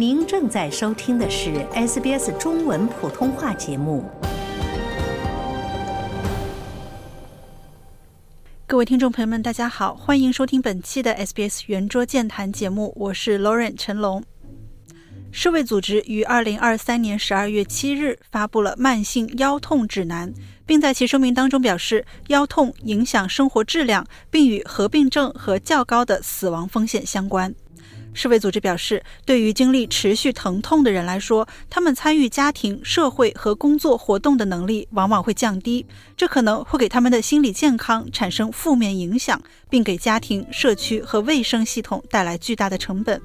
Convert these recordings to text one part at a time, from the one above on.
您正在收听的是 SBS 中文普通话节目。各位听众朋友们，大家好，欢迎收听本期的 SBS 圆桌健谈节目，我是 Lauren 陈龙。世卫组织于二零二三年十二月七日发布了慢性腰痛指南，并在其声明当中表示，腰痛影响生活质量，并与合并症和较高的死亡风险相关。世卫组织表示，对于经历持续疼痛的人来说，他们参与家庭、社会和工作活动的能力往往会降低，这可能会给他们的心理健康产生负面影响，并给家庭、社区和卫生系统带来巨大的成本。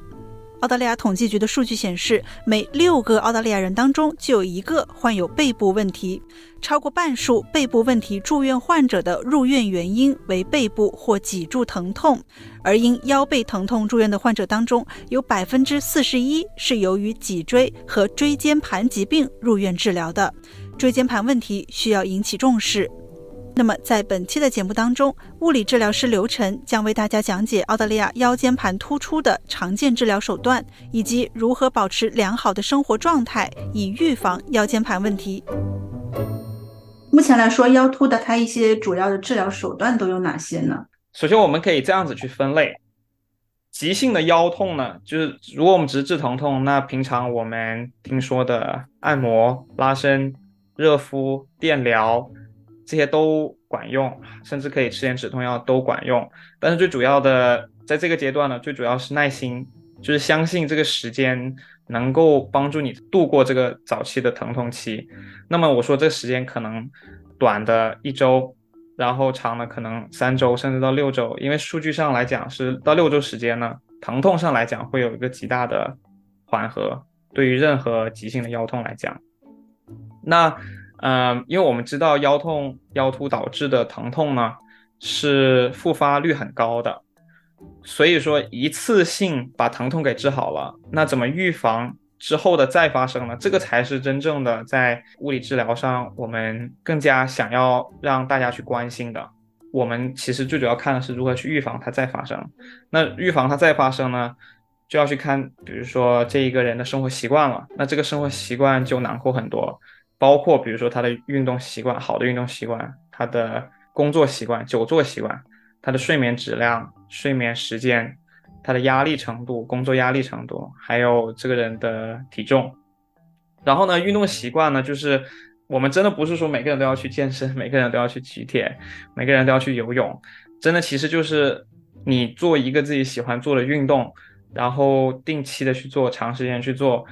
澳大利亚统计局的数据显示，每六个澳大利亚人当中就有一个患有背部问题。超过半数背部问题住院患者的入院原因为背部或脊柱疼痛，而因腰背疼痛住院的患者当中，有百分之四十一是由于脊椎和椎间盘疾病入院治疗的。椎间盘问题需要引起重视。那么，在本期的节目当中，物理治疗师刘晨将为大家讲解澳大利亚腰间盘突出的常见治疗手段，以及如何保持良好的生活状态，以预防腰间盘问题。目前来说，腰突的它一些主要的治疗手段都有哪些呢？首先，我们可以这样子去分类：急性的腰痛呢，就是如果我们只是治疼痛，那平常我们听说的按摩、拉伸、热敷、电疗。这些都管用，甚至可以吃点止痛药都管用。但是最主要的，在这个阶段呢，最主要是耐心，就是相信这个时间能够帮助你度过这个早期的疼痛期。那么我说这个时间可能短的一周，然后长的可能三周，甚至到六周。因为数据上来讲是到六周时间呢，疼痛上来讲会有一个极大的缓和。对于任何急性的腰痛来讲，那。嗯，因为我们知道腰痛、腰突导致的疼痛呢，是复发率很高的，所以说一次性把疼痛给治好了，那怎么预防之后的再发生呢？这个才是真正的在物理治疗上我们更加想要让大家去关心的。我们其实最主要看的是如何去预防它再发生。那预防它再发生呢，就要去看，比如说这一个人的生活习惯了，那这个生活习惯就囊括很多。包括比如说他的运动习惯，好的运动习惯，他的工作习惯，久坐习惯，他的睡眠质量、睡眠时间，他的压力程度，工作压力程度，还有这个人的体重。然后呢，运动习惯呢，就是我们真的不是说每个人都要去健身，每个人都要去举铁，每个人都要去游泳，真的其实就是你做一个自己喜欢做的运动，然后定期的去做，长时间去做，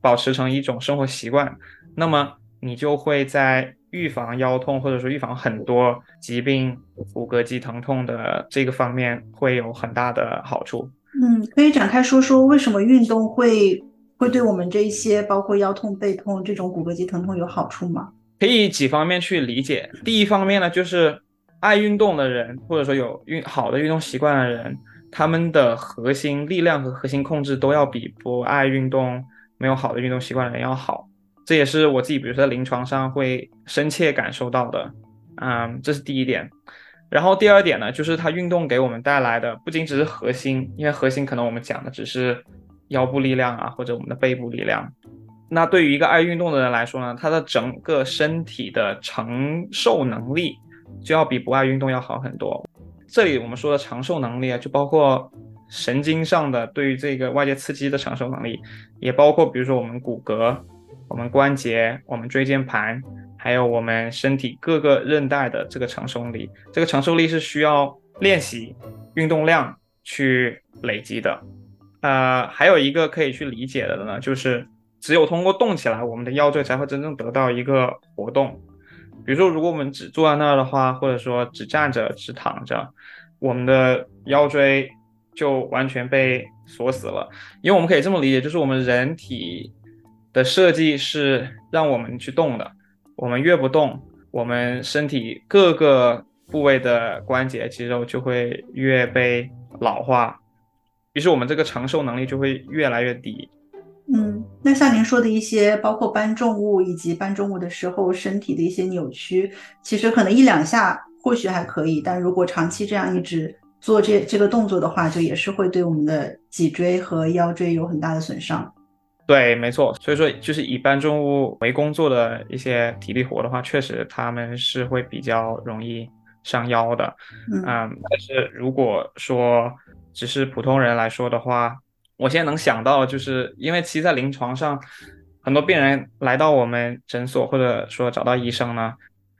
保持成一种生活习惯，那么。你就会在预防腰痛，或者说预防很多疾病、骨骼肌疼痛的这个方面会有很大的好处。嗯，可以展开说说为什么运动会会对我们这些包括腰痛、背痛这种骨骼肌疼痛有好处吗？可以几方面去理解。第一方面呢，就是爱运动的人，或者说有运好的运动习惯的人，他们的核心力量和核心控制都要比不爱运动、没有好的运动习惯的人要好。这也是我自己，比如说在临床上会深切感受到的，嗯，这是第一点。然后第二点呢，就是它运动给我们带来的不仅只是核心，因为核心可能我们讲的只是腰部力量啊，或者我们的背部力量。那对于一个爱运动的人来说呢，他的整个身体的承受能力就要比不爱运动要好很多。这里我们说的承受能力啊，就包括神经上的对于这个外界刺激的承受能力，也包括比如说我们骨骼。我们关节、我们椎间盘，还有我们身体各个韧带的这个承受力，这个承受力是需要练习、运动量去累积的。呃，还有一个可以去理解的呢，就是只有通过动起来，我们的腰椎才会真正得到一个活动。比如说，如果我们只坐在那儿的话，或者说只站着、只躺着，我们的腰椎就完全被锁死了。因为我们可以这么理解，就是我们人体。的设计是让我们去动的，我们越不动，我们身体各个部位的关节肌肉就会越被老化，于是我们这个承受能力就会越来越低。嗯，那像您说的一些，包括搬重物以及搬重物的时候身体的一些扭曲，其实可能一两下或许还可以，但如果长期这样一直做这这个动作的话，就也是会对我们的脊椎和腰椎有很大的损伤。对，没错。所以说，就是以搬重物为工作的一些体力活的话，确实他们是会比较容易伤腰的。嗯嗯，但是如果说只是普通人来说的话，我现在能想到，就是因为其实在临床上，很多病人来到我们诊所或者说找到医生呢，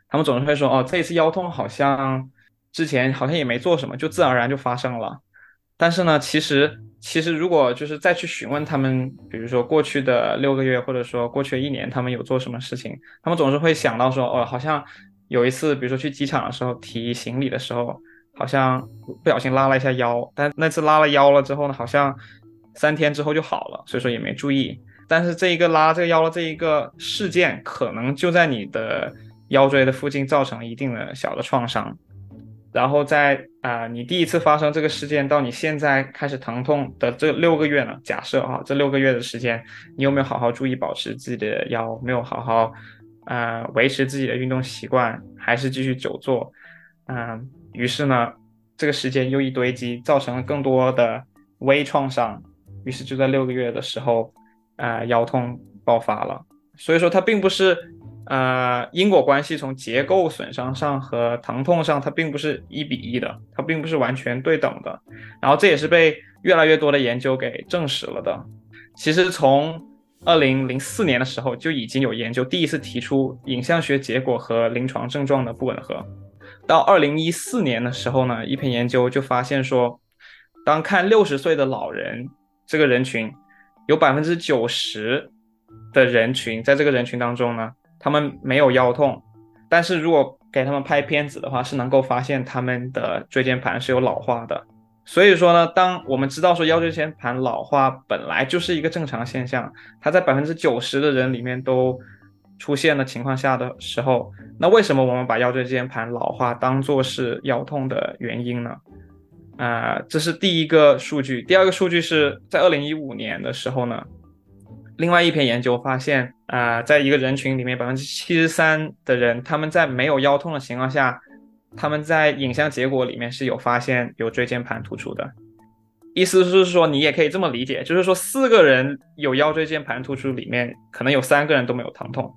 他们总是会说，哦，这一次腰痛好像之前好像也没做什么，就自然而然就发生了。但是呢，其实其实如果就是再去询问他们，比如说过去的六个月，或者说过去一年，他们有做什么事情，他们总是会想到说，哦，好像有一次，比如说去机场的时候提行李的时候，好像不小心拉了一下腰，但那次拉了腰了之后呢，好像三天之后就好了，所以说也没注意。但是这一个拉这个腰的这一个事件，可能就在你的腰椎的附近造成了一定的小的创伤。然后在啊、你第一次发生这个事件到你现在开始疼痛的这六个月呢，假设啊，这六个月的时间，你有没有好好注意保持自己的腰？没有好好呃维持自己的运动习惯，还是继续久坐？嗯、于是呢，这个时间又一堆积，造成了更多的微创伤。于是就在六个月的时候，呃，腰痛爆发了。所以说它并不是呃因果关系从结构损伤上和疼痛上，它并不是一比一的，它并不是完全对等的。然后这也是被越来越多的研究给证实了的。其实从二零零四年的时候就已经有研究第一次提出影像学结果和临床症状的不吻合。到二零一四年的时候呢，一篇研究就发现说，当看六十岁的老人这个人群，有百分之九十的人群在这个人群当中呢，他们没有腰痛，但是如果给他们拍片子的话，是能够发现他们的椎间盘是有老化的。所以说呢，当我们知道说腰椎间盘老化本来就是一个正常现象，它在百分之九十的人里面都出现的情况下的时候，那为什么我们把腰椎间盘老化当做是腰痛的原因呢？啊、这是第一个数据。第二个数据是在二零一五年的时候呢，另外一篇研究发现，啊、在一个人群里面，百分之七十三的人，他们在没有腰痛的情况下，他们在影像结果里面是有发现有椎间盘突出的。意思是说，你也可以这么理解，就是说四个人有腰椎间盘突出，里面可能有三个人都没有疼痛。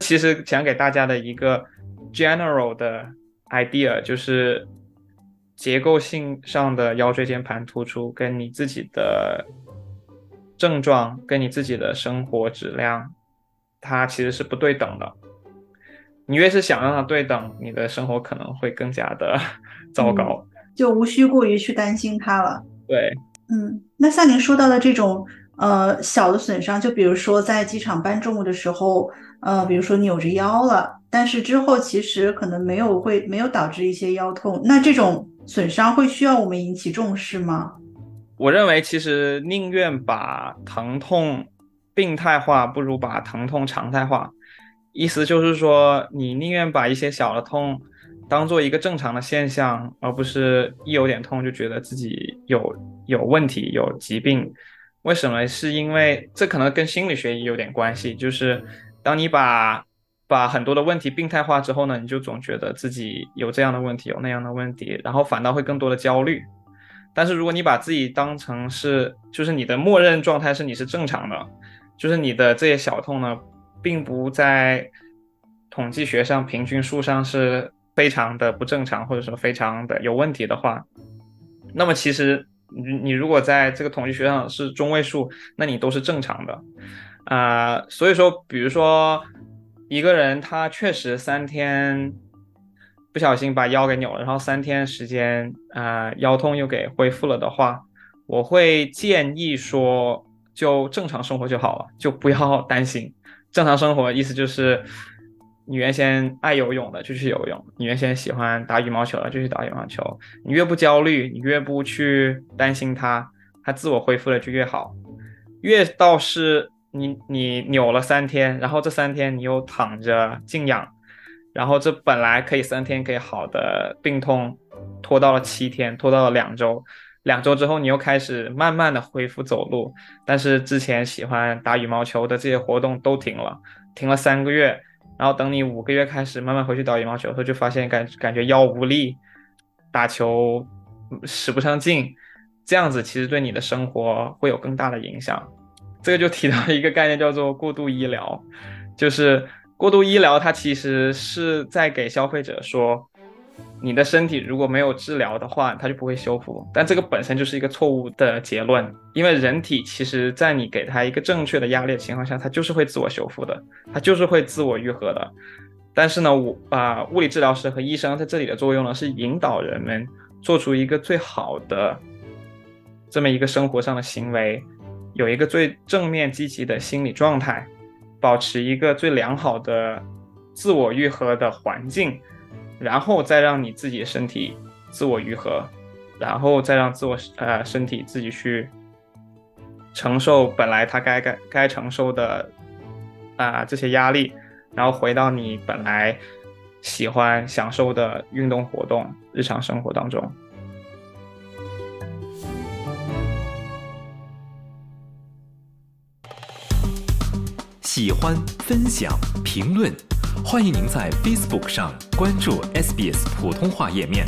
其实想给大家的一个 general 的 idea 就是，结构性上的腰椎间盘突出跟你自己的症状跟你自己的生活质量，它其实是不对等的。你越是想让它对等，你的生活可能会更加的 糟糕。就无需过于去担心它了。对，嗯，那像您说到的这种呃小的损伤，就比如说在机场搬重物的时候，呃，比如说扭着腰了，但是之后其实可能没有会没有导致一些腰痛，那这种损伤会需要我们引起重视吗？我认为其实宁愿把疼痛病态化，不如把疼痛常态化。意思就是说，你宁愿把一些小的痛当做一个正常的现象，而不是一有点痛就觉得自己有有问题、有疾病。为什么？是因为这可能跟心理学也有点关系。就是当你把把很多的问题病态化之后呢，你就总觉得自己有这样的问题，有那样的问题，然后反倒会更多的焦虑。但是如果你把自己当成是，就是你的默认状态是你是正常的，就是你的这些小痛呢，并不在统计学上平均数上是非常的不正常，或者说非常的有问题的话，那么其实你你如果在这个统计学上是中位数，那你都是正常的，啊、所以说，比如说一个人他确实三天不小心把腰给扭了，然后三天时间啊、呃腰痛又给恢复了的话，我会建议说就正常生活就好了，就不要担心。正常生活意思就是，你原先爱游泳的就去游泳，你原先喜欢打羽毛球的就去打羽毛球。你越不焦虑，你越不去担心。它，它自我恢复了就越好。越倒是你你扭了三天，然后这三天你又躺着静养，然后这本来可以三天可以好的病痛，拖到了七天，拖到了两周。两周之后，你又开始慢慢的恢复走路，但是之前喜欢打羽毛球的这些活动都停了，停了三个月，然后等你五个月开始慢慢回去打羽毛球的时候，就发现感感觉腰无力，打球使不上劲，这样子其实对你的生活会有更大的影响。这个就提到一个概念叫做过度医疗，就是过度医疗它其实是在给消费者说。你的身体如果没有治疗的话，它就不会修复。但这个本身就是一个错误的结论，因为人体其实，在你给它一个正确的压力的情况下，它就是会自我修复的，它就是会自我愈合的。但是呢，我把，物理治疗师和医生在这里的作用呢，是引导人们做出一个最好的这么一个生活上的行为，有一个最正面积极的心理状态，保持一个最良好的自我愈合的环境。然后再让你自己的身体自我愈合，然后再让自我呃身体自己去承受本来它该该该承受的啊这些压力，然后回到你本来喜欢享受的运动活动日常生活当中。喜欢、分享、评论。欢迎您在 Facebook 上关注 SBS 普通话页面。